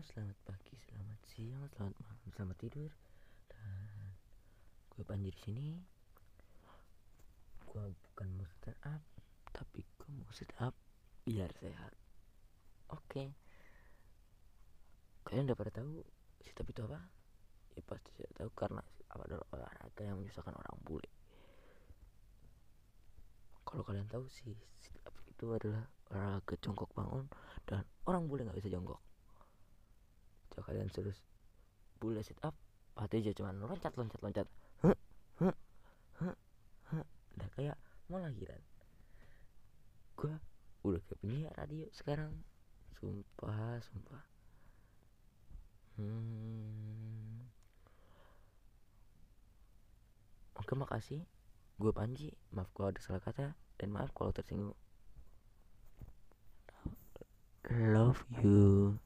selamat pagi, selamat siang, selamat malam, selamat tidur. Dan gue Panji di sini. Gue bukan mau stand up, tapi gue mau sit up biar sehat. Oke. Kalian udah pada tahu sit up itu apa? Ya pasti sudah tahu karena apa adalah olahraga yang menyusahkan orang bule. Kalau kalian tahu sih sit up itu adalah olahraga jongkok bangun dan orang bule nggak bisa jongkok kalian terus bule sit up pasti aja cuman loncat loncat loncat. Huh, huh, huh, huh. udah kayak mau lahiran gua udah kayak penyiar radio sekarang. Sumpah sumpah. Hmm. oke makasih. Gue Panji maaf kalau ada salah kata dan maaf kalau tersinggung. Love you